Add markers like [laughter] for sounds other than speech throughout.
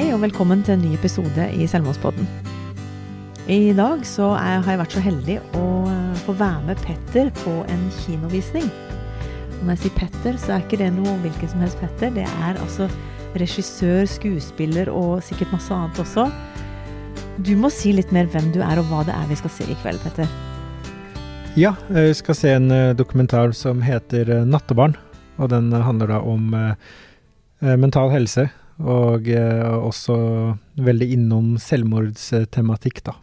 Hei og velkommen til en ny episode i Selvmordspodden. I dag så er, har jeg vært så heldig å eh, få være med Petter på en kinovisning. Når jeg sier Petter, så er ikke det noe hvilken som helst Petter. Det er altså regissør, skuespiller og sikkert masse annet også. Du må si litt mer hvem du er og hva det er vi skal se i kveld, Petter. Ja, vi skal se en eh, dokumentar som heter eh, 'Nattebarn'. Og den handler da om mental helse og eh, også veldig innom selvmordstematikk, da.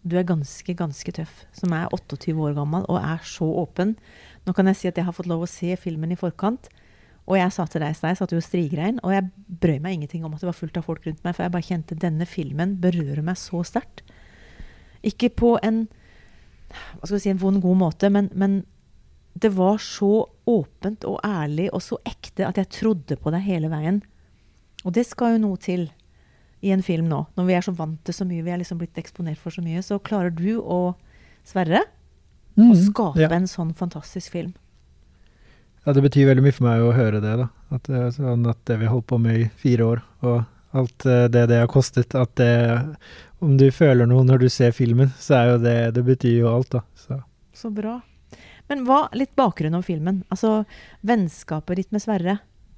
Du er ganske, ganske tøff, som er 28 år gammel og er så åpen. Nå kan jeg si at jeg har fått lov å se filmen i forkant. Og jeg sa til deg i stad, jeg satt jo og strigrein, og jeg brøy meg ingenting om at det var fullt av folk rundt meg, for jeg bare kjente denne filmen berører meg så sterkt. Ikke på en hva skal vi si, en vond, god måte, men, men det var så åpent og ærlig og så ekte at jeg trodde på deg hele veien. Og det skal jo noe til i en film nå. Når vi er så vant til så mye, vi er liksom blitt eksponert for så mye, så klarer du å Sverre mm, å skape ja. en sånn fantastisk film. Ja, det betyr veldig mye for meg å høre det, da. At, sånn at det vi har holdt på med i fire år, og alt eh, det det har kostet, at det Om du føler noe når du ser filmen, så er jo det Det betyr jo alt, da. Så, så bra. Men hva litt bakgrunn om filmen? Altså vennskapet ditt med Sverre.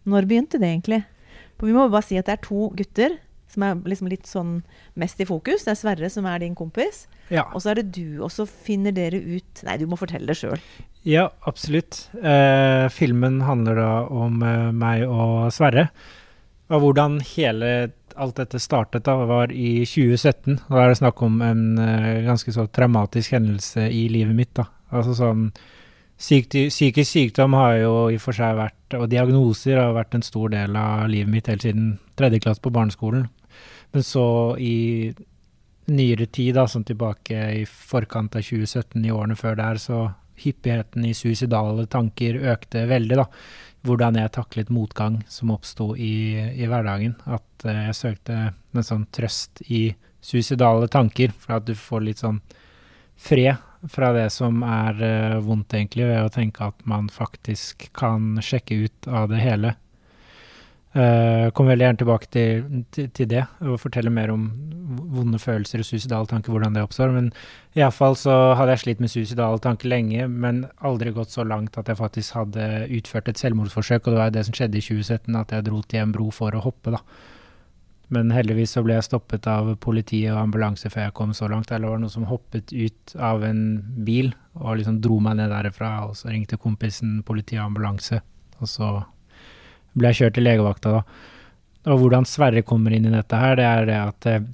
Når begynte det egentlig? For vi må bare si at det er to gutter som er liksom litt sånn mest i fokus. Det er Sverre som er din kompis. Ja. Og så er det du. Og så finner dere ut Nei, du må fortelle det sjøl. Ja, absolutt. Eh, filmen handler da om eh, meg og Sverre. Og hvordan hele alt dette startet, da, var i 2017. Og da er det snakk om en eh, ganske så traumatisk hendelse i livet mitt. da. Altså sånn Psykisk sykdom har jo i og for seg vært, og diagnoser har vært en stor del av livet mitt helt siden tredje klasse på barneskolen. Men så i nyere tid, da, sånn tilbake i forkant av 2017, i årene før der, så hyppigheten i suicidale tanker økte veldig, da. Hvordan jeg taklet motgang som oppsto i, i, hverdagen. At uh, jeg søkte en sånn trøst i suicidale tanker, for at du får litt sånn fred fra det som er uh, vondt, egentlig, ved å tenke at man faktisk kan sjekke ut av det hele. Uh, kom veldig gjerne tilbake til, til, til, det, og fortelle mer om vonde følelser og suicidale tanker, hvordan det oppstår. Men iallfall så hadde jeg slitt med suicidale tanker lenge, men aldri gått så langt at jeg faktisk hadde utført et selvmordsforsøk, og det var jo det som skjedde i 2017, at jeg dro til en bro for å hoppe, da. Men heldigvis så ble jeg stoppet av politi og ambulanse før jeg kom så langt. Eller var det noen som hoppet ut av en bil og liksom dro meg ned derfra. Og så ringte kompisen politi og ambulanse, og så ble jeg kjørt til legevakta da. Og hvordan Sverre kommer inn i dette her, det er det at eh,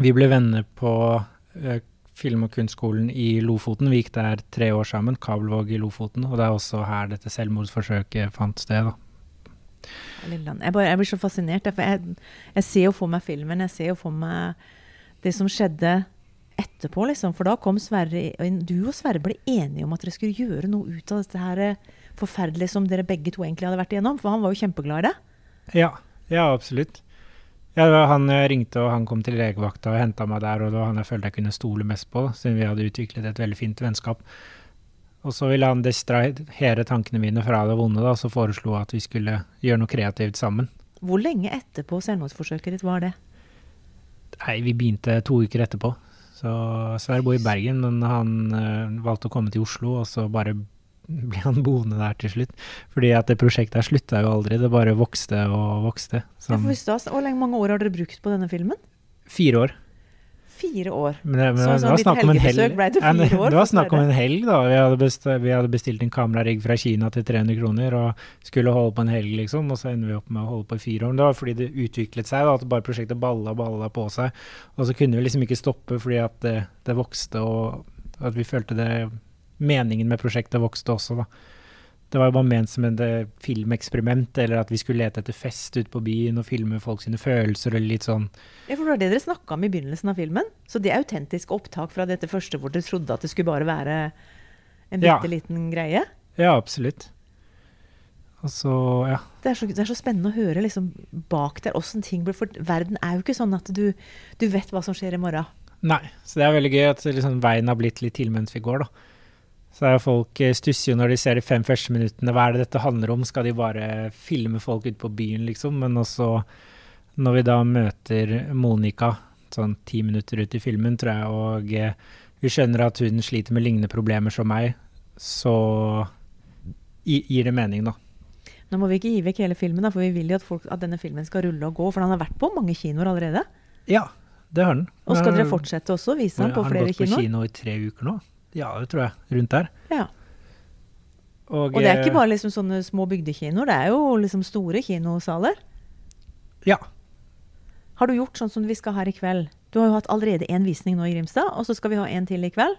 vi ble venner på eh, Film- og kunstskolen i Lofoten. Vi gikk der tre år sammen, Kabelvåg i Lofoten. Og det er også her dette selvmordsforsøket fant sted, da. Jeg, bare, jeg, blir så fascinert. For jeg, jeg, ser jo for meg filmen. Jeg ser jo for meg det som skjedde etterpå. Liksom. For da kom Sverre Du og Sverre ble enige om at dere skulle gjøre noe ut av dette her eh, forferdelige som dere begge to egentlig hadde vært igjennom. For han var jo kjempeglad i det. Ja, ja absolutt. Ja, han ringte, og han kom til legevakta og henta meg der. Og det var han jeg følte jeg kunne stole mest på, siden vi hadde utviklet et veldig fint vennskap. Og så ville han distrahere tankene mine fra det vonde, da, så foreslo at vi skulle gjøre noe kreativt sammen. Hvor lenge etterpå selvmordsforsøket ditt var det? Nei, vi begynte to uker etterpå. Så Sverre bor i Bergen, men han øh, valgte å komme til Oslo, og så bare ble han boende der til slutt. Fordi at det prosjektet her slutta jo aldri, det bare vokste og vokste. Som, ja, Hvor mange år har dere brukt på denne filmen? Fire år fire år. Men det, men så, det var snakk om en helg. Ble det, fire år, [laughs] det var snakk om en helg, da. Vi hadde, bestilt, vi hadde bestilt en kamerarigg fra Kina til 300 kroner og skulle holde på en helg, liksom. Og så ender vi opp med å holde på i fire år. Men det var fordi det utviklet seg, da, at bare prosjektet balla balla på seg. Og så kunne vi liksom ikke stoppe fordi at det, det vokste, og at vi følte det Meningen med prosjektet vokste også, da. Det var jo bare ment som et filmeksperiment, eller at vi skulle lete etter fest ute på byen og filme folk sine følelser, eller litt sånn. Ja, for det var det dere snakka om i begynnelsen av filmen? Så det er autentisk opptak fra dette første hvor dere trodde at det skulle bare være en bitte ja. liten greie? Ja, absolutt. Og så, ja. Det er, så, det er så spennende å høre liksom, bak der åssen ting blir For verden er jo ikke sånn at du, du, vet hva som skjer i morgen. Nei, så det er veldig gøy at liksom, veien har blitt litt til mens vi går, da. Så er folk eh, stusser jo når de ser de fem første minuttene. Hva er det dette handler om? Skal de bare filme folk ute på byen, liksom? Men også når vi da møter Monica sånn ti minutter ut i filmen, tror jeg, og eh, vi skjønner at hun sliter med lignende problemer som meg, så gir det mening, da. Nå må vi ikke gi vekk hele filmen, da, for vi vil jo at, folk, at denne filmen skal rulle og gå. For den har vært på mange kinoer allerede. Ja, det har den. Og skal dere fortsette også vise den på flere Har Han den gått på kinoer? kino i tre uker nå? Ja, det tror jeg. Rundt der. Ja. Og, Og det er ikke eh, bare liksom sånne små bygdekinoer, det er jo liksom store kinosaler. Ja. Har du gjort sånn som vi skal her i kveld? Du har jo hatt allerede én visning nå i Grimstad, og så skal vi ha en til i kveld.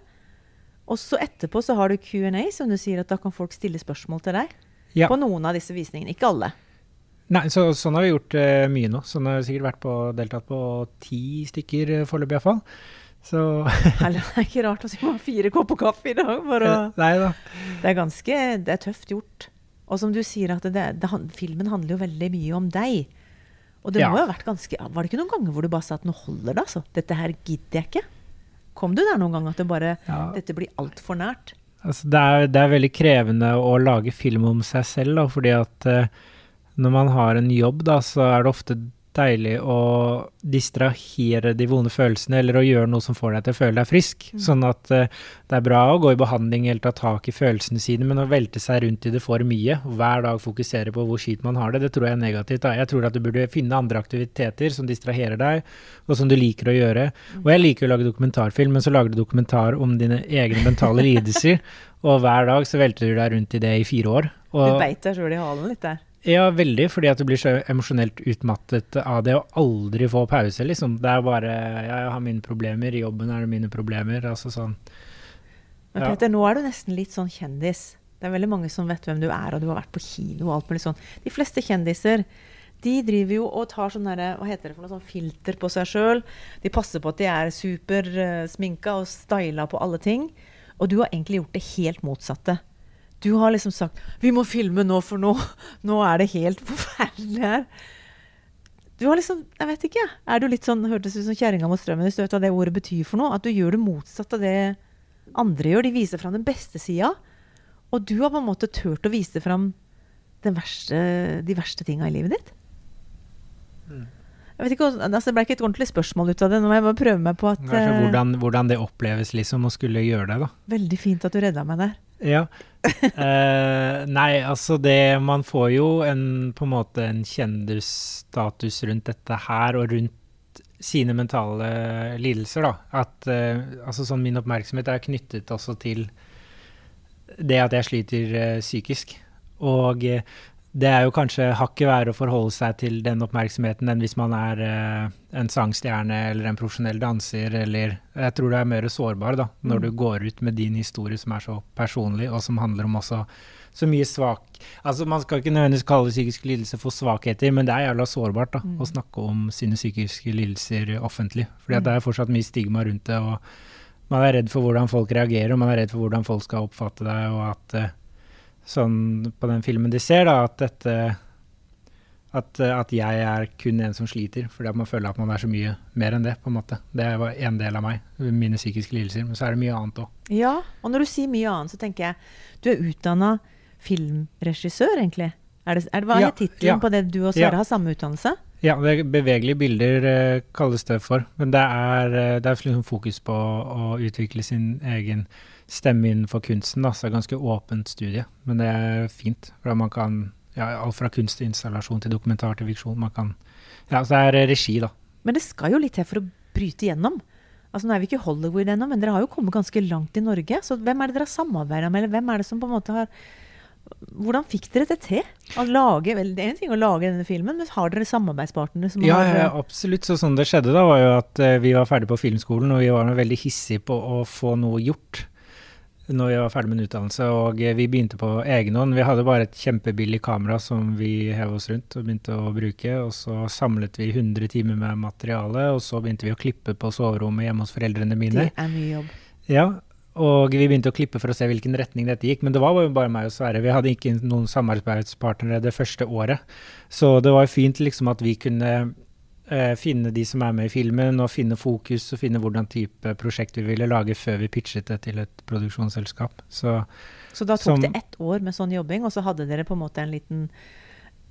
Og så etterpå så har du Q&A, som du sier at da kan folk stille spørsmål til deg. ja. På noen av disse visningene. Ikke alle. Nei, så, sånn har vi gjort uh, mye nå. Sånn har vi sikkert vært på, deltatt på ti stykker uh, foreløpig iallfall. Så [laughs] Eller, det er ikke rart å si man har fire kopper kaffe i dag. For å, [laughs] Nei da. det er ganske Det er tøft gjort. Og som du sier, at det, det, filmen handler jo veldig mye om deg. Og det Ja. må jo ha vært ganske Var det ikke noen ganger hvor du bare sa at nå holder det, altså? Dette her gidder jeg ikke. Kom du der noen gang at det bare Ja. Dette blir altfor nært? Altså, det, er, det er veldig krevende å lage film om seg selv, da, fordi at uh, når man har en jobb, da, så er det ofte deilig å distrahere de vonde følelsene, eller å gjøre noe som får deg til å føle deg frisk. Sånn at uh, det er bra å gå i behandling eller ta tak i følelsene sine, men å velte seg rundt i det for mye, og hver dag fokusere på hvor skitt man har det, det tror jeg er negativt. Da. Jeg tror at du burde finne andre aktiviteter som distraherer deg, og som du liker å gjøre. Og jeg liker å lage dokumentarfilm, men så lager du dokumentar om dine egne mentale [laughs] lidelser, og hver dag så velter du deg rundt i det i fire år. Du beit deg sjøl i halen litt der. Ja, veldig, fordi at du blir så emosjonelt utmattet av det å aldri få pause, liksom. Det er bare Ja, jeg har mine problemer, i jobben er det mine problemer, altså sånn. Men Peter, nå er du nesten litt sånn kjendis. Det er veldig mange som vet hvem du er, og du har vært på kino og alt mulig sånn. De fleste kjendiser de driver jo og tar sånn Hva heter det for noe sånn filter på seg sjøl. De passer på at de er supersminka og styla på alle ting. Og du har egentlig gjort det helt motsatte. Du har liksom sagt 'Vi må filme nå, for nå, nå er det helt forferdelig her'. Du har liksom Jeg vet ikke. Er du litt sånn Hørtes ut som kjerringa mot strømmen hvis du vet hva det ordet betyr for noe? At du gjør det motsatt av det andre gjør. De viser fram den beste sida. Og du har på en måte turt å vise fram den verste, de verste tinga i livet ditt. Jeg vet ikke, altså Det ble ikke et ordentlig spørsmål ut av det. Nå må jeg bare prøve meg på at Kanskje eh, hvordan, hvordan det oppleves, liksom, å skulle gjøre det, da. Veldig fint at du redda meg der. Ja. Eh, nei, altså det Man får jo en på en måte en kjendisstatus rundt dette her, og rundt sine mentale lidelser, da. At eh, altså sånn min oppmerksomhet er knyttet også til det at jeg sliter eh, psykisk. Og eh, det er jo kanskje hakket verre å forholde seg til den oppmerksomheten enn hvis man er eh, en sangstjerne eller en profesjonell danser, eller Jeg tror du er mer sårbar da, når Mm. du går ut med din historie som er så personlig, og som handler om også så mye svak Altså Man skal ikke nødvendigvis kalle psykisk lidelse for svakheter, men det er jævla sårbart da, Mm. å snakke om sine psykiske lidelser offentlig. Fordi Mm. det er fortsatt mye stigma rundt det. og man er redd for hvordan folk reagerer, og man er redd for hvordan folk skal oppfatte deg, og at eh, sånn på den filmen de ser, da, at dette at, at jeg er kun en som sliter, fordi at man føler at man er så mye mer enn det, på en måte. Det var en del av meg, mine psykiske lidelser, men så er det mye annet òg. Ja, og når du sier mye annet, så tenker jeg du er utdanna filmregissør, egentlig. Er det, er det, hva Ja, er tittelen ja. på det du og Sverre Ja. har samme utdannelse? Ja, det bevegelige bilder eh, kalles det for, men det er, eh, det er liksom fokus på å utvikle sin egen stemme innenfor kunsten, da, så det er ganske åpent studie, men det er fint, for man kan ja, alt fra kunst til installasjon til dokumentar til fiksjon, man kan, ja, så det er eh, regi da. Men det skal jo litt til for å bryte gjennom. Altså Nå er vi ikke Hollywood ennå, men dere har jo kommet ganske langt i Norge. Så hvem er det dere har samarbeida med, eller hvem er det som på en måte har Hvordan fikk dere det til? Å lage, vel, det er en ting å lage denne filmen, men har dere samarbeidspartnere Ja, har ja, absolutt. Så sånn det skjedde da, var jo at eh, vi var ferdig på filmskolen, og vi var veldig hissige på å få noe gjort når vi var ferdig med en utdannelse. Og eh, vi begynte på egen hånd. Vi hadde bare et kjempebillig kamera som vi hev oss rundt og begynte å bruke. Og så samlet vi 100 timer med materiale, og så begynte vi å klippe på soverommet hjemme hos foreldrene mine. Det er mye jobb. Ja, og vi begynte å klippe for å se hvilken retning dette gikk, men det var jo bare meg og Sverre. Vi hadde ikke noen samarbeidspartnere det første året. Så det var jo fint liksom at vi kunne eh, finne de som er med i filmen, og finne fokus og finne hvordan type prosjekt vi ville lage før vi pitchet det til et produksjonsselskap. Så Så da tok Som- det ett år med sånn jobbing, og så hadde dere på en måte en liten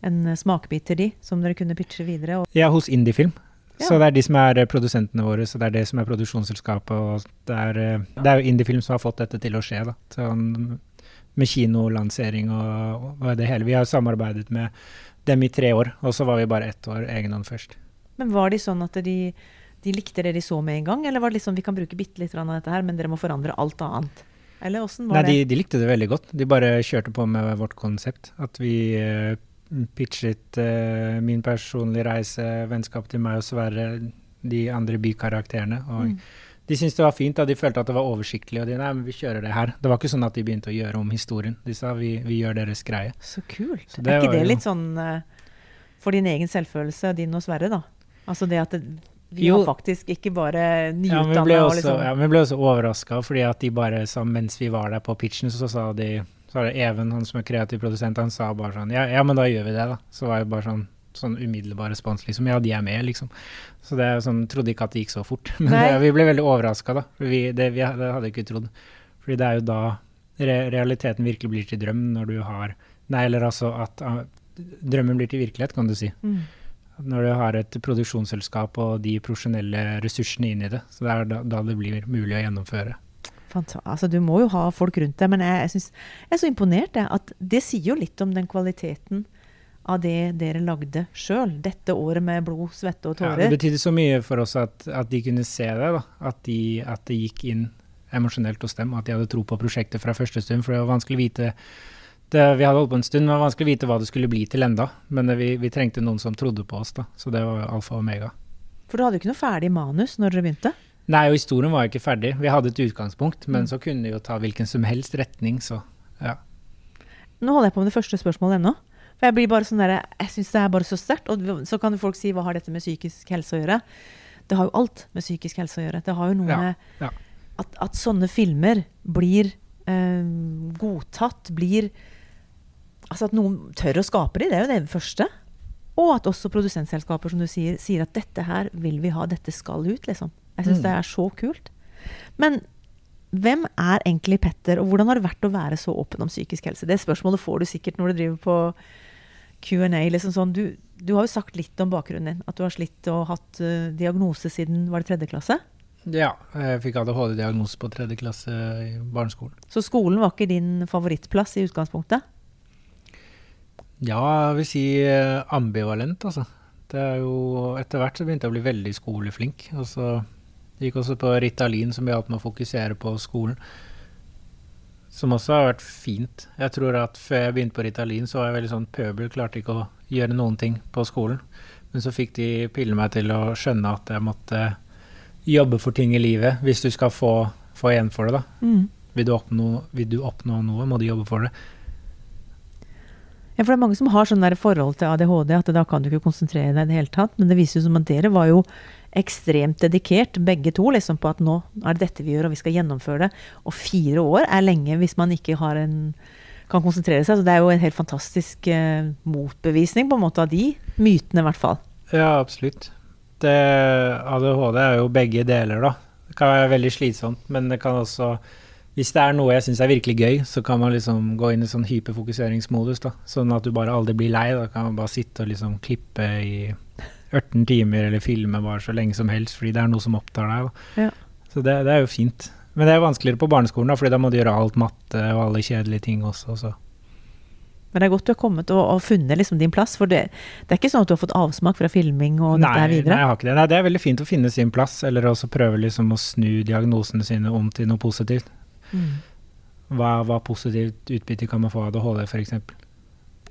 en smakebit til de, som dere kunne pitche videre? Ja, hos Indiefilm. Ja. Så det er de som er eh, produsentene våre, så det er det som er produksjonsselskapet. Og det er, eh, det er jo Indiefilm som har fått dette til å skje, da. Sånn, med kinolansering og, og det hele. Vi har samarbeidet med dem i tre år, og så var vi bare ett år egenhånd først. Men var de sånn at de, de likte det de så med en gang, eller var det liksom vi kan bruke bitte litt av dette her, men dere må forandre alt annet? Eller åssen var Nei, de, det? de likte det veldig godt. De bare kjørte på med vårt konsept. At vi uh, pitchet uh, min personlige reise, vennskap til meg og Sverre, de andre bykarakterene. Og Mm. de syntes det var fint, da de følte at det var oversiktlig. Og de nei, men vi kjører det her. Det var ikke sånn at de begynte å gjøre om historien. De sa vi, vi gjør deres greie. Så kult. Så er ikke det litt sånn eh, for din egen selvfølelse, din og Sverre, da? Altså det at det, vi Jo. har faktisk ikke bare Ja, vi også, liksom ja, vi ble også overraska, fordi at de bare sa mens vi var der på pitchen, så sa de så var det Even, han som er kreativ produsent, han sa bare sånn Ja, ja men da gjør vi det, da. Så var det bare sånn sånn umiddelbar respons, liksom. Ja, de er med, liksom. Så det er sånn Trodde ikke at det gikk så fort. [laughs] Men det, vi ble veldig overraska, da. Vi, det, vi det hadde ikke trodd. Fordi det er jo da re realiteten virkelig blir til drøm, når du har Nei, eller altså at uh, drømmen blir til virkelighet, kan du si. mm. Når du har et produksjonsselskap og de profesjonelle ressursene inn i det. Så det er da, da det blir mulig å gjennomføre. Altså, du må jo ha folk rundt deg, men jeg, jeg, synes, jeg er så imponert. Jeg, at det sier jo litt om den kvaliteten av det dere lagde sjøl. Dette året med blod, svette og Ja, tårer. det betydde så mye for oss at, at de kunne se det. At, de, at det gikk inn emosjonelt hos dem. At de hadde tro på prosjektet fra første stund. For det var vanskelig å vite det, Vi hadde holdt på en stund, men det var vanskelig å vite hva det skulle bli til enda. Men det, vi, vi trengte noen som trodde på oss, da. Så det var alfa og omega. For du hadde jo ikke noe ferdig manus når dere begynte. Nei, og historien var jo ikke ferdig. Vi hadde et utgangspunkt, men Mm. så kunne vi jo ta hvilken som helst retning, så ja. Nå holder jeg på med det første spørsmålet ennå. For jeg blir bare sånn der, jeg syns det er bare så sterkt. Og så kan folk si hva har dette med psykisk helse å gjøre? Det har jo alt med psykisk helse å gjøre. Det har jo noe Ja, med ja. At, at sånne filmer blir eh, godtatt, blir Altså at noen tør å skape de, det er jo det første. Og at også produsentselskaper som du sier, sier at dette her vil vi ha, dette skal ut, liksom. Jeg syns Mm. det er så kult. Men hvem er egentlig Petter, og hvordan har det vært å være så åpen om psykisk helse? Det spørsmålet får du sikkert når du driver på Q&A. Liksom sånn. du, du har jo sagt litt om bakgrunnen din. At du har slitt og hatt uh, diagnose siden var det tredje klasse. Ja, jeg fikk ADHD-diagnose på tredje klasse i barneskolen. Så skolen var ikke din favorittplass i utgangspunktet? Ja, jeg vil si eh, ambivalent, altså. Det er jo Etter hvert så begynte jeg å bli veldig skoleflink. Og så gikk også på Ritalin, som hjalp meg å fokusere på skolen. Som også har vært fint. Jeg tror at før jeg begynte på Ritalin, så var jeg veldig sånn pøbel, klarte ikke å gjøre noen ting på skolen. Men så fikk de pille meg til å skjønne at jeg måtte jobbe for ting i livet hvis du skal få, få igjen for det, da. Mm. Vil du, oppnå, vil du oppnå noe, må du jobbe for det. Ja, for det er mange som har sånn der forhold til ADHD at da kan du ikke konsentrere deg i det hele tatt. Men det viser jo som at dere var jo ekstremt dedikert, begge to, liksom på at nå er det dette vi gjør, og vi skal gjennomføre det. Og fire år er lenge hvis man ikke en, kan konsentrere seg. Så det er jo en helt fantastisk eh, motbevisning på en måte av de mytene, i hvert fall. Ja, absolutt. Det, ADHD er jo begge deler, da. Det kan være veldig slitsomt, men det kan også Hvis det er noe jeg syns er virkelig gøy, så kan man liksom gå inn i sånn hyperfokuseringsmodus, da. Sånn at du bare aldri blir lei. Da kan man bare sitte og liksom klippe i 18 timer eller filme bare så lenge som helst, fordi det er noe som opptar deg. Da. Ja. Så det, det er jo fint. Men det er vanskeligere på barneskolen, da, fordi da må du gjøre alt matte og alle kjedelige ting også. Så. Men det er godt du har kommet og, og funnet liksom din plass. For det, det er ikke sånn at du har fått avsmak fra filming og Nei, dette her nei, videre? jeg har ikke det. Nei, det er veldig fint å finne sin plass, eller også prøve liksom å snu diagnosene sine om til noe positivt. Mm. Hva, hva positivt utbytte kan man få av ADHD, f.eks.?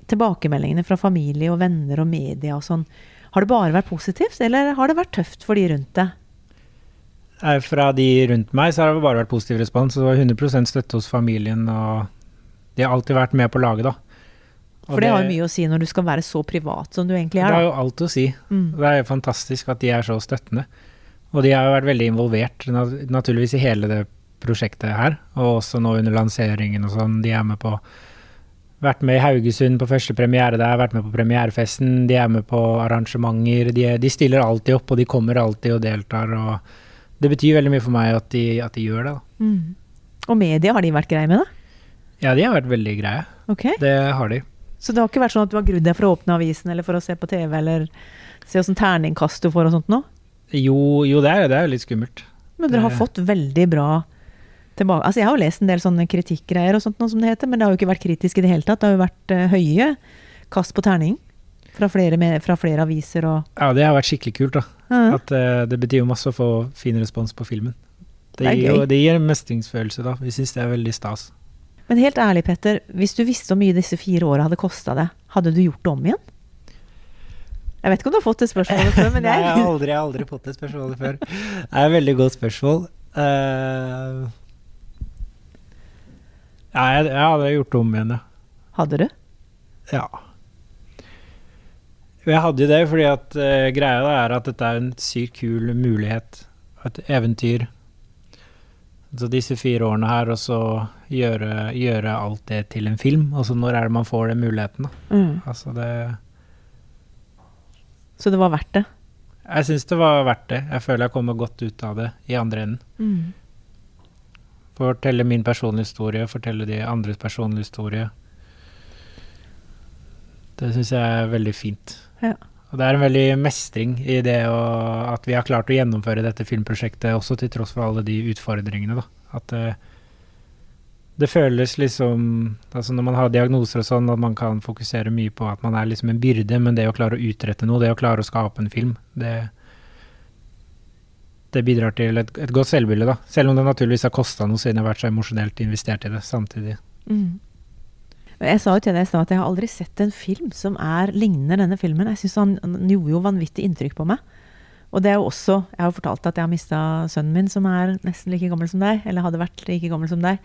Tilbakemeldingene fra familie og venner og media og sånn. Har det bare vært positivt, eller har det vært tøft for de rundt deg? Fra de rundt meg så har det bare vært positiv respons. Det var 100 støtte hos familien, og de har alltid vært med på laget, da. Og For det har jo mye å si når du skal være så privat som du egentlig er. Det har jo alt å si. Mm. Det er jo fantastisk at de er så støttende. Og de har jo vært veldig involvert, naturligvis i hele det prosjektet her, og også nå under lanseringen og sånn. De er med på Vært med i Haugesund på første premiere der, vært med på premierefesten, de er med på arrangementer. De, de stiller alltid opp, og de kommer alltid og deltar. og Det betyr veldig mye for meg at de, at de gjør det. da. Mm. Og media, har de vært greie med det? Ja, de har vært veldig greie. Okay. Det har de. Så det har ikke vært sånn at du har grudd deg for å åpne avisen eller for å se på TV eller se åssen terningkast du får og sånt nå? Jo, jo det, er, det er jo litt skummelt. Men dere har fått veldig bra tilbake Altså, jeg har jo lest en del sånne kritikkgreier og sånt noe som det heter, men det har jo ikke vært kritisk i det hele tatt. Det har jo vært uh, høye kast på terning fra flere, med, fra flere aviser og Ja, det har vært skikkelig kult, da. -huh. At eh, Det betyr jo masse å få fin respons på filmen. Det, Det gir, jo, det gir en mestringsfølelse, da. Vi syns det er veldig stas. Men helt ærlig, Petter, hvis du visste hvor mye disse fire åra hadde kosta deg, hadde du gjort det om igjen? Jeg vet ikke om du har fått det spørsmålet før, men [laughs] Nei, jeg har jeg aldri, aldri fått det spørsmålet før. Det er et veldig godt spørsmål. Eh, ja, jeg, jeg hadde gjort det om igjen, ja. Hadde du? ja. Jeg hadde det fordi at uh, greia er at dette er en sykt kul mulighet. Et eventyr. Så disse fire årene her, og så gjøre, gjøre alt det til en film. Altså når er det man får den muligheten, da? Mm. Altså det Så det var verdt det? Jeg syns det var verdt det. Jeg føler jeg kommer godt ut av det i andre enden. Mm. Fortelle min personlige historie, fortelle de andres personlige historie. Det syns jeg er veldig fint. Ja. Og det er en veldig mestring i det å, at vi har klart å gjennomføre dette filmprosjektet, også til tross for alle de utfordringene. da. At det, det føles liksom altså Når man har diagnoser og sånn, at man kan fokusere mye på at man er liksom en byrde, men det å klare å utrette noe, det å klare å skape en film, det, det bidrar til et, et godt selvbilde, da. Selv om det naturligvis har kosta noe siden jeg har vært så emosjonelt investert i det samtidig. Mm. Jeg sa jo til deg i stad at jeg har aldri sett en film som er ligner denne filmen. Jeg syns han, han gjorde jo vanvittig inntrykk på meg. Og det er jo også Jeg har jo fortalt at jeg har mista sønnen min, som er nesten like gammel som deg. Eller hadde vært like gammel som deg.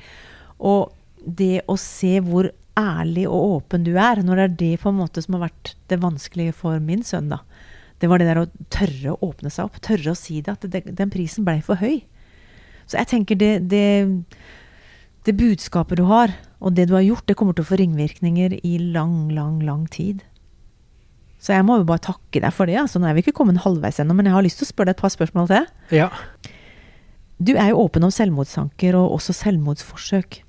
Og det å se hvor ærlig og åpen du er, når det er det på en måte som har vært det vanskelige for min sønn, da. Det var det der å tørre å åpne seg opp. Tørre å si det. At det, den prisen blei for høy. Så jeg tenker det, det det budskapet du har, og det du har gjort, det kommer til å få ringvirkninger i lang, lang, lang tid. Så jeg må jo bare takke deg for det. altså Nå er vi ikke kommet halvveis ennå, men jeg har lyst til å spørre deg et par spørsmål til. Ja. Du er jo åpen om selvmordstanker og også selvmordsforsøk.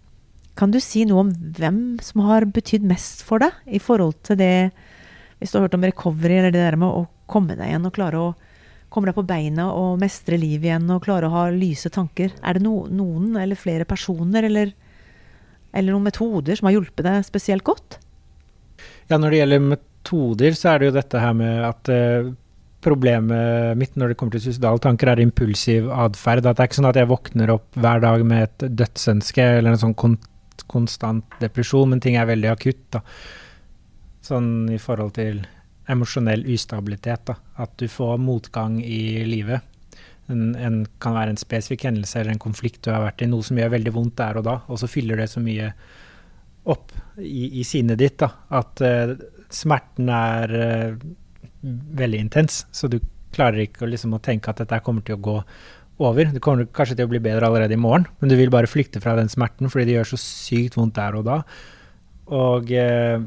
Kan du si noe om hvem som har betydd mest for deg i forhold til det Hvis du har hørt om recovery, eller det der med å komme deg igjen og klare å komme deg på beina og mestre livet igjen og klare å ha lyse tanker. Er det no, noen eller flere personer eller, eller noen metoder som har hjulpet deg spesielt godt? Ja, når det gjelder metoder, så er det jo dette her med at eh, problemet mitt når det kommer til suicidale tanker, er impulsiv atferd. At det er ikke sånn at jeg våkner opp hver dag med et dødsønske eller en sånn kon konstant depresjon, men ting er veldig akutt. da. Sånn i forhold til emosjonell ustabilitet. da. At du får motgang i livet. En, en kan være en spesifikk hendelse eller en konflikt du har vært i, noe som gjør veldig vondt der og da, og så fyller det så mye opp i, i sinnet ditt da, at uh, smerten er uh, veldig intens, så du klarer ikke å, liksom, å tenke at dette kommer til å gå over. Det kommer kanskje til å bli bedre allerede i morgen, men du vil bare flykte fra den smerten fordi det gjør så sykt vondt der og da. Og eh,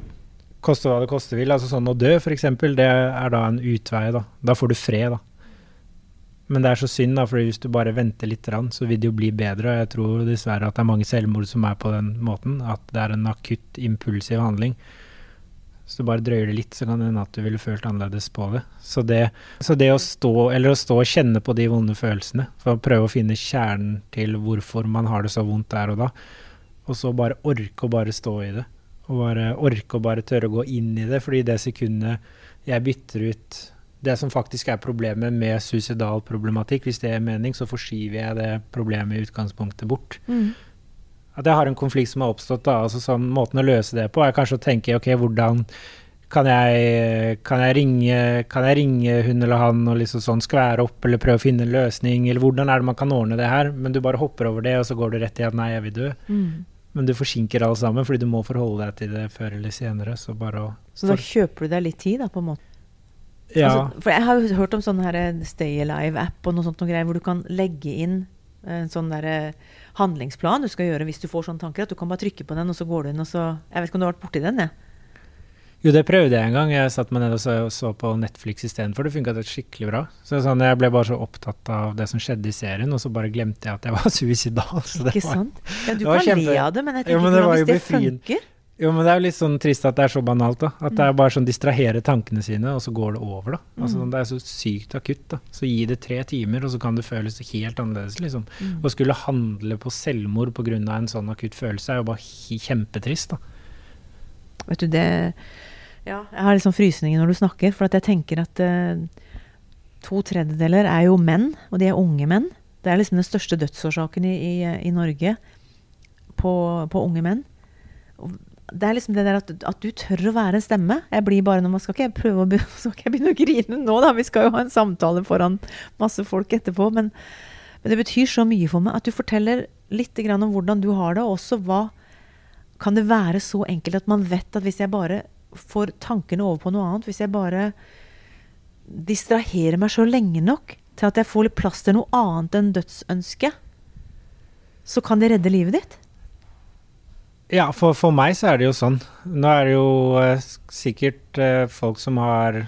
koste hva det koste vil, altså sånn å dø f.eks., det er da en utvei. Da, da får du fred, da. Men det er så synd, da, for hvis du bare venter litt, så vil det jo bli bedre. Og jeg tror dessverre at det er mange selvmord som er på den måten. At det er en akutt, impulsiv handling. Så du bare drøyer det litt, så kan det hende at du ville følt annerledes på det. Så det, så det å, stå, eller å stå og kjenne på de vonde følelsene, for å prøve å finne kjernen til hvorfor man har det så vondt der og da, og så bare orke å bare stå i det. Og bare orke å bare tørre å gå inn i det, fordi det sekundet jeg bytter ut det som faktisk er problemet med suicidal problematikk, hvis det er mening, så forskyver jeg det problemet i utgangspunktet bort. Mm. At jeg har en konflikt som har oppstått, da, altså sånn, måten å løse det på er kanskje å tenke ok, hvordan kan jeg, kan jeg, ringe, kan jeg ringe hun eller han og liksom sånn skvære opp, eller prøve å finne en løsning, eller hvordan er det man kan ordne det her? Men du bare hopper over det, og så går du rett i at nei, jeg vil dø. Mm. Men du forsinker alle sammen, fordi du må forholde deg til det før eller senere. Så bare å Så da kjøper du deg litt tid, da, på en måte? Ja. Altså, for jeg har jo hørt om sånn her eh, Stay Alive-app og noe sånt noe greier, hvor du kan legge inn en sånn der eh, handlingsplan du skal gjøre hvis du får sånne tanker. At du kan bare trykke på den, og så går du inn, og så Jeg vet ikke om du har vært borti den, jeg. Jo, det prøvde jeg en gang. Jeg satte meg ned og så, så på Netflix istedenfor. Det funka skikkelig bra. Så sånn, Jeg ble bare så opptatt av det som skjedde i serien, og så bare glemte jeg at jeg var [laughs] suicidal. Så det Ikke var, sant? Ja, du kan kjempe- le av det, men jeg Jo, tenker men det hvis det funker Jo, men det er jo litt sånn trist at det er så banalt, da. At det er bare sånn distrahere tankene sine, og så går det over, da. Altså, Mm. Det er så sykt akutt, da. Så gi det tre timer, og så kan det føles helt annerledes, liksom. Mm. Å skulle handle på selvmord pga. en sånn akutt følelse er jo bare kjempetrist, da. Vet du, det Ja, jeg har liksom frysninger når du snakker, for jeg tenker at uh, to tredjedeler er jo menn, og de er unge menn. Det er liksom den største dødsårsaken i, i, i Norge på, på unge menn. Og det er liksom det der at, at du tør å være en stemme. Jeg blir bare, nå skal ikke jeg prøve å begynne, [laughs] skal ikke begynne å grine nå, da. Vi skal jo ha en samtale foran masse folk etterpå. Men, men det betyr så mye for meg at du forteller litt om hvordan du har det, og også hva kan det være så enkelt at man vet at hvis jeg bare får tankene over på noe annet, hvis jeg bare distraherer meg så lenge nok til at jeg får litt plass til noe annet enn dødsønsket, så kan det redde livet ditt? Ja, for, for meg så er det jo sånn. Nå er det jo eh, sikkert eh, folk som har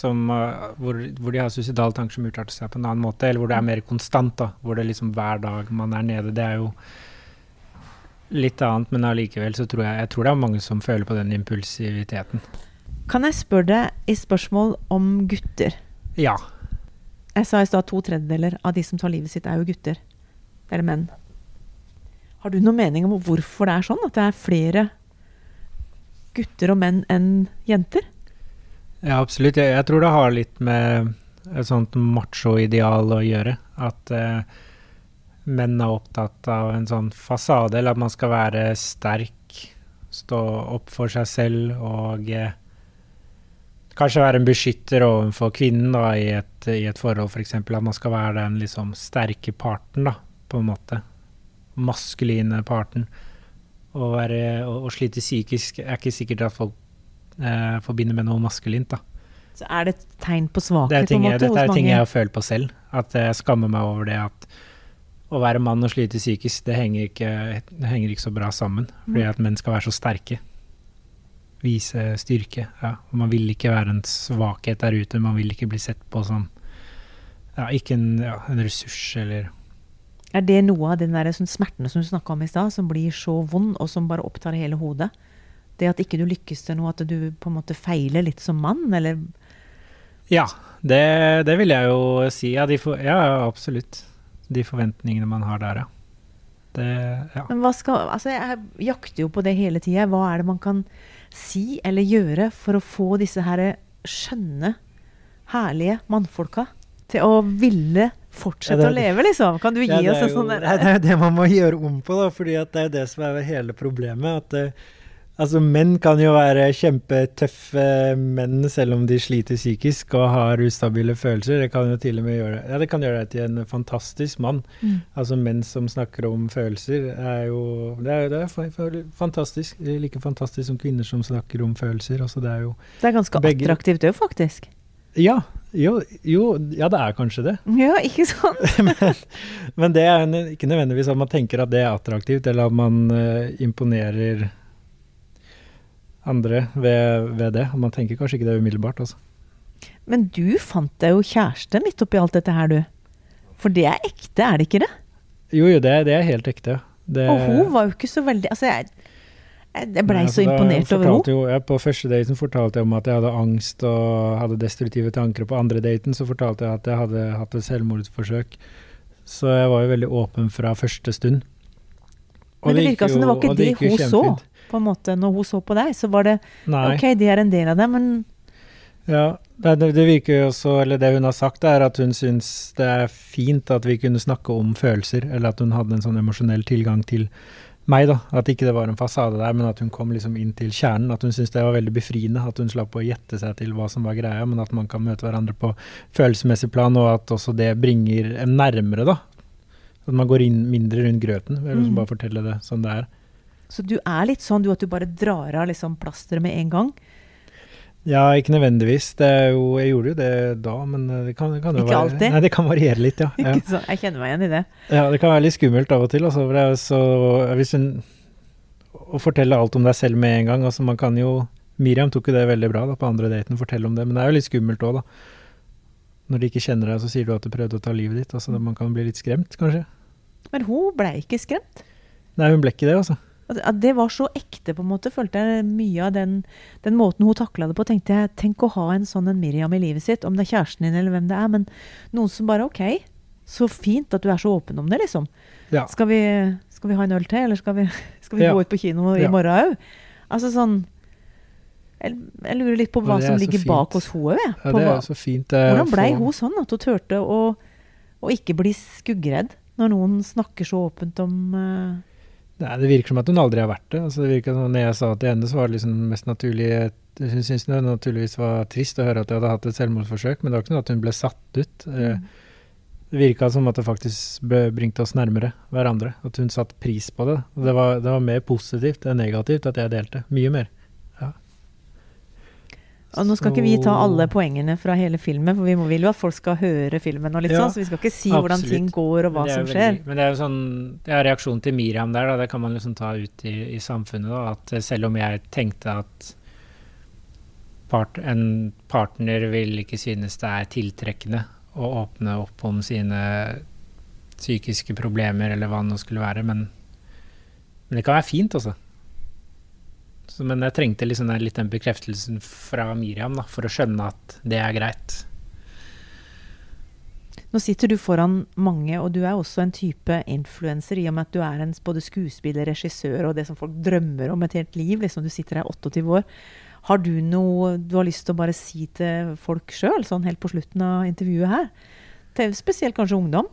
som, uh, hvor, hvor de har suicidale tanker som utarter seg på en annen måte, eller hvor det er mer konstant, da. Hvor det liksom hver dag man er nede. Det er jo litt annet, men allikevel så tror jeg, jeg tror det er mange som føler på den impulsiviteten. Kan jeg spørre deg i spørsmål om gutter? Ja. Jeg sa i stad to tredjedeler av de som tar livet sitt, er jo gutter. Eller menn. Har du noen mening om hvorfor det er sånn? At det er flere gutter og menn enn jenter? Ja, absolutt. Jeg, jeg tror det har litt med et sånt macho-ideal å gjøre. At eh, menn er opptatt av en sånn fasade, eller at man skal være sterk, stå opp for seg selv og eh, kanskje være en beskytter overfor kvinnen da, i, et, i et forhold, f.eks. At man skal være den liksom sterke parten, da, på en måte. Maskuline parten. Å være- å- å slite psykisk er ikke sikkert at folk eh, forbinder med noe maskulint. da. Så er det et tegn på Det er ting, på en jeg, måte dette er ting jeg har følt på selv. At jeg skammer meg over det at å være mann og slite psykisk, det henger ikke, det henger ikke så bra sammen. Fordi at menn skal være så sterke. Vise styrke. Ja. Man vil ikke være en svakhet der ute. Man vil ikke bli sett på som ja, ikke en, ja, en ressurs eller Er det noe av den der sånn smertene som du snakka om i stad, som blir så vond, og som bare opptar hele hodet? Det at ikke du lykkes til noe, at du på en måte feiler litt som mann, eller Ja, det, det vil jeg jo si. Ja, for, ja, absolutt. De forventningene man har der, ja. Det, ja. Men hva skal Altså, jeg jakter jo på det hele tida. Hva er det man kan si eller gjøre for å få disse her skjønne, herlige mannfolka til å ville fortsette Ja, å leve, liksom? Kan du gi Ja, oss en sånn [laughs] Det er jo det man må gjøre om på, da, fordi det er det som er hele problemet. At eh, altså, menn kan jo være kjempetøffe menn selv om de sliter psykisk og har ustabile følelser. Det kan jo til og med gjøre Ja, det kan gjøre deg til en fantastisk mann. Mm. Altså menn som snakker om følelser, er jo Det er, det er fa- fa- fantastisk. Det er Like fantastisk som kvinner som snakker om følelser. Altså, det er jo Det er ganske Begge- attraktivt òg, faktisk. Ja, jo, jo, ja, det er kanskje det. [laughs] Ja, ikke sant? [laughs] men, men det er ikke nødvendigvis at man tenker at det er attraktivt, eller at man uh, imponerer andre ved, ved det. Man tenker kanskje ikke det umiddelbart. Altså. Men du fant deg jo kjæreste midt oppi alt dette her, du. For det er ekte, er det ikke det? Jo, jo, det, det er helt ekte. Det, Og hun var jo ikke så veldig Altså, jeg, jeg blei så altså, imponert over henne. På første daten fortalte jeg om at jeg hadde angst og hadde destruktive tanker. På andre daten så fortalte jeg at jeg hadde hatt et selvmordsforsøk. Så jeg var jo veldig åpen fra første stund. Og Men det det virka som det var ikke det hun så. På en måte, når hun så på deg, så var det Nei. OK, de er en del av det, men Ja, det, det, virker jo også, eller det hun har sagt, er at hun syns det er fint at vi kunne snakke om følelser, eller at hun hadde en sånn emosjonell tilgang til meg, da. At ikke det var en fasade der, men at hun kom liksom inn til kjernen. At hun syntes det var veldig befriende, at hun slapp å gjette seg til hva som var greia, men at man kan møte hverandre på følelsesmessig plan, og at også det bringer en nærmere, da. At man går inn mindre rundt grøten, Jeg liksom Mm. bare fortelle det som det er. Så du er litt sånn du at du bare drar av liksom plasteret med en gang? Ja, ikke nødvendigvis. Det er jo, jeg gjorde jo det da, men det kan, det kan jo Ikke være alltid? Nei, det kan variere litt, ja. [laughs] ja. Sant? Jeg kjenner meg igjen i det. Ja, det kan være litt skummelt av og til. Altså, for det er så, hvis hun, å fortelle alt om deg selv med en gang altså man kan jo, Miriam tok jo det veldig bra da, på andre daten, fortelle om det, men det er jo litt skummelt òg, da. Når de ikke kjenner deg, så sier du at du prøvde å ta livet ditt. altså Man kan bli litt skremt, kanskje. Men hun blei ikke skremt. Nei, hun ble ikke det, altså. At det var så ekte, på en måte. Følte jeg mye av den, den måten hun takla det på. tenkte jeg, Tenk å ha en sånn en Miriam i livet sitt, om det er kjæresten din eller hvem det er. Men noen som bare OK, så fint at du er så åpen om det, liksom. Ja. Skal, vi, skal vi ha en øl til, eller skal vi, [laughs] skal vi Ja. gå ut på kino i Ja. morgen òg? Altså sånn jeg, jeg lurer litt på hva som ligger bak hos henne. jeg. På det er så fint. eh, hvordan blei hun sånn at hun turte å, å ikke bli skuggredd når noen snakker så åpent om eh, Nei, Det virker som at hun aldri har vært det. Altså, det virker som Når jeg sa til henne, så var det liksom mest naturlig Hun syntes det naturligvis var trist å høre at jeg hadde hatt et selvmordsforsøk, men det var ikke noe at hun ble satt ut. Mm. Det virka som at det faktisk bringte oss nærmere hverandre. At hun satte pris på det. Det var, det var mer positivt enn negativt at jeg delte. Mye mer. Og nå skal ikke vi ta alle poengene fra hele filmen, for vi må, vil jo at folk skal høre filmen. og litt Ja, sånn, Så vi skal ikke si hvordan ting går og hva som veldig, skjer. Men det er jo sånn Det er reaksjonen til Miriam der, da. Det kan man liksom ta ut i, i samfunnet. da, At selv om jeg tenkte at part, en partner vil ikke synes det er tiltrekkende å åpne opp om sine psykiske problemer, eller hva det nå skulle være, men, men det kan være fint, altså. Så, men jeg trengte liksom den, litt den bekreftelsen fra Miriam da, for å skjønne at det er greit. Nå sitter du foran mange, og du er også en type influenser i og med at du er en både skuespiller, regissør og det som folk drømmer om et helt liv. liksom Du sitter her 28 år. Har du noe du har lyst til å bare si til folk sjøl, sånn helt på slutten av intervjuet her? Til spesielt kanskje ungdom?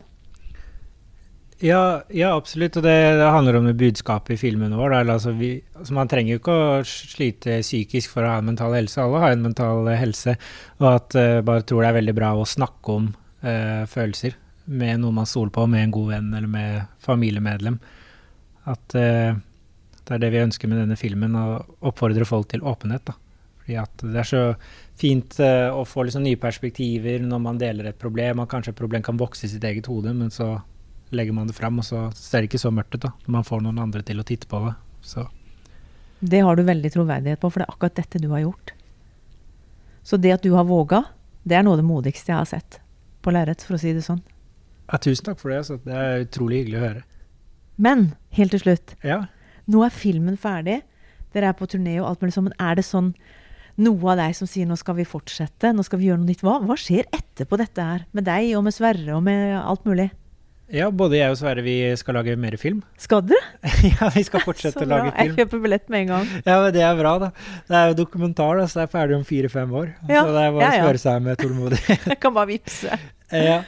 Ja, ja, absolutt. Og det, det handler om budskapet i filmen vår. Altså, vi, altså, man trenger jo ikke å slite psykisk for å ha en mental helse. Alle har en mental eh, helse. Og at uh, bare tror det er veldig bra å snakke om uh, følelser med noe man stoler på, med en god venn eller med familiemedlem. At uh, det er det vi ønsker med denne filmen, å oppfordre folk til åpenhet. da. Fordi at det er så fint uh, å få liksom nye perspektiver når man deler et problem. Og kanskje et problem kan vokse i sitt eget hode, men så legger man det fram, og så ser det ikke så mørkt ut. da, når Man får noen andre til å titte på det. Så Det har du veldig troverdighet på, for det er akkurat dette du har gjort. Så det at du har våga, det er noe av det modigste jeg har sett på lerret, for å si det sånn. ja, tusen takk for det. Altså. Det er utrolig hyggelig å høre. Men helt til slutt, Ja. nå er filmen ferdig. Dere er på turné og alt mulig sånn, men er det sånn noe av deg som sier nå skal vi fortsette, nå skal vi gjøre noe nytt? Hva, hva skjer etterpå dette her? Med deg og med Sverre og med alt mulig? Ja, både jeg og Sverre vi skal lage mer film. [laughs] Skal dere? ja, vi skal fortsette å lage bra. Jeg kjøper billett med en gang. Ja, men Det er bra, da. Det er jo dokumentar, da, så det er ferdig om fire-fem år. Ja, Så det er bare ja, å ja. spørre seg med tålmodighet. [laughs] Jeg kan bare vippse. [laughs] ja,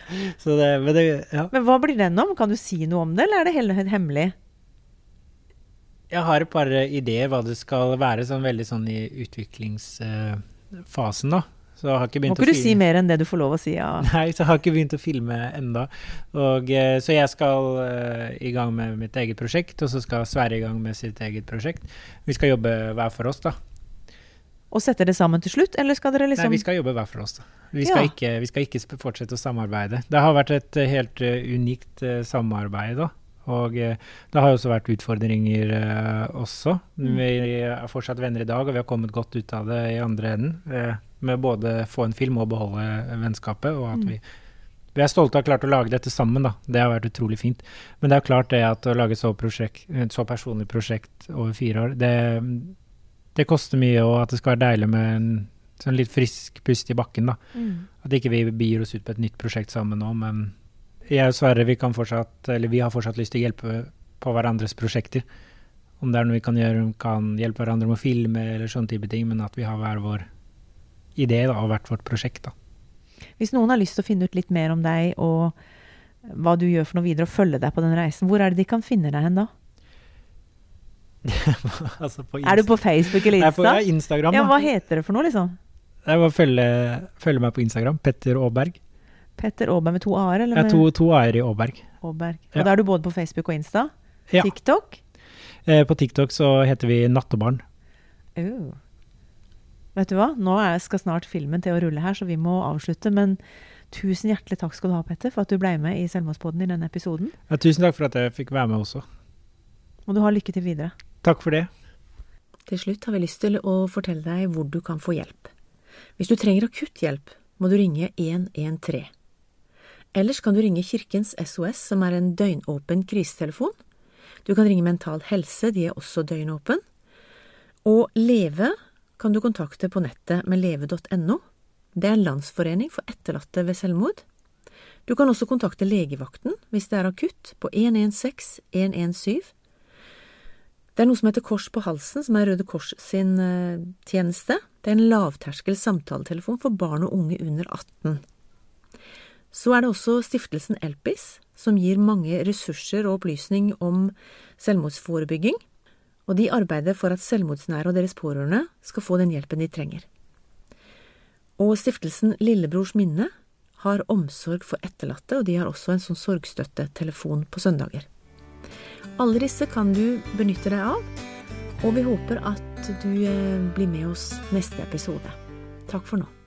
så det, men det, ja. Men hva blir den om? Kan du si noe om det, eller er det helt hemmelig? Jeg har et par ideer hva det skal være, sånn veldig sånn i utviklingsfasen, da. Så jeg har ikke Må ikke å du si mer enn det du får lov å si? Ja. [laughs] Nei, så jeg har ikke begynt å filme enda. Og, eh, så jeg skal uh, i gang med mitt eget prosjekt, og så skal Sverre i gang med sitt eget prosjekt. Vi skal jobbe hver for oss, da. Og setter det sammen til slutt, eller skal dere liksom Nei, vi skal jobbe hver for oss. Vi skal, Ja. ikke, vi skal ikke fortsette å samarbeide. Det har vært et eh, helt uh, unikt uh, samarbeid, da. Og det har også vært utfordringer også. Vi er fortsatt venner i dag, og vi har kommet godt ut av det i andre enden. Med både få en film og beholde vennskapet. Og at Mm. vi, vi er stolte av å ha klart å lage dette sammen, da. Det har vært utrolig fint. Men det er klart det at å lage så, prosjekt, et så personlig prosjekt over fire år, det, det koster mye, og at det skal være deilig med en sånn litt frisk pust i bakken, da. mm. At ikke vi begir oss ut på et nytt prosjekt sammen nå, men jeg og Sverre vi kan fortsatt, eller vi har fortsatt lyst til å hjelpe på hverandres prosjekter. Om det er noe vi kan gjøre, om vi kan hjelpe hverandre med å filme eller sånne type ting, men at vi har hver vår idé da, og hvert vårt prosjekt. da. Hvis noen har lyst til å finne ut litt mer om deg og hva du gjør for noe videre, og følge deg på den reisen, hvor er det de kan finne deg hen da? [laughs] altså på Er du på Facebook eller Nei, på Insta? ja, Instagram, Ja, hva heter det for noe, liksom? Det er bare å følge, følge meg på Instagram. Petter Aaberg. Petter Aaberg med to a-er, eller Jeg er to, to a-er i Aaberg. Aaberg? Ja. Og da er du både på Facebook og Insta? Ja. TikTok? Eh, på TikTok så heter vi Nattebarn. Oh. Vet du hva? Nå er, skal snart filmen til å rulle her, så vi må avslutte. Men tusen hjertelig takk skal du ha, Petter, for at du ble med i Selvmordspodden i denne episoden. Ja, tusen takk for at jeg fikk være med også. Og du har lykke til videre. Takk for det. Til slutt har vi lyst til å fortelle deg hvor du kan få hjelp. Hvis du trenger akutt hjelp, må du ringe 113. Ellers kan du ringe Kirkens SOS, som er en døgnåpen krisetelefon. Du kan ringe Mental Helse, de er også døgnåpen. Og Leve kan du kontakte på nettet med leve.no. Det er en landsforening for etterlatte ved selvmord. Du kan også kontakte legevakten hvis det er akutt, på 116 117. Det er noe som heter Kors på halsen, som er Røde Kors sin uh, tjeneste. Det er en lavterskel samtaletelefon for barn og unge under 18. Så er det også stiftelsen Elpis, som gir mange ressurser og opplysning om selvmordsforebygging og de arbeider for at selvmordsnære og deres pårørende skal få den hjelpen de trenger. Og stiftelsen Lillebrors minne har omsorg for etterlatte, og de har også en sånn sorgstøttetelefon på søndager. Alle disse kan du benytte deg av, og vi håper at du eh, blir med oss neste episode. Takk for nå.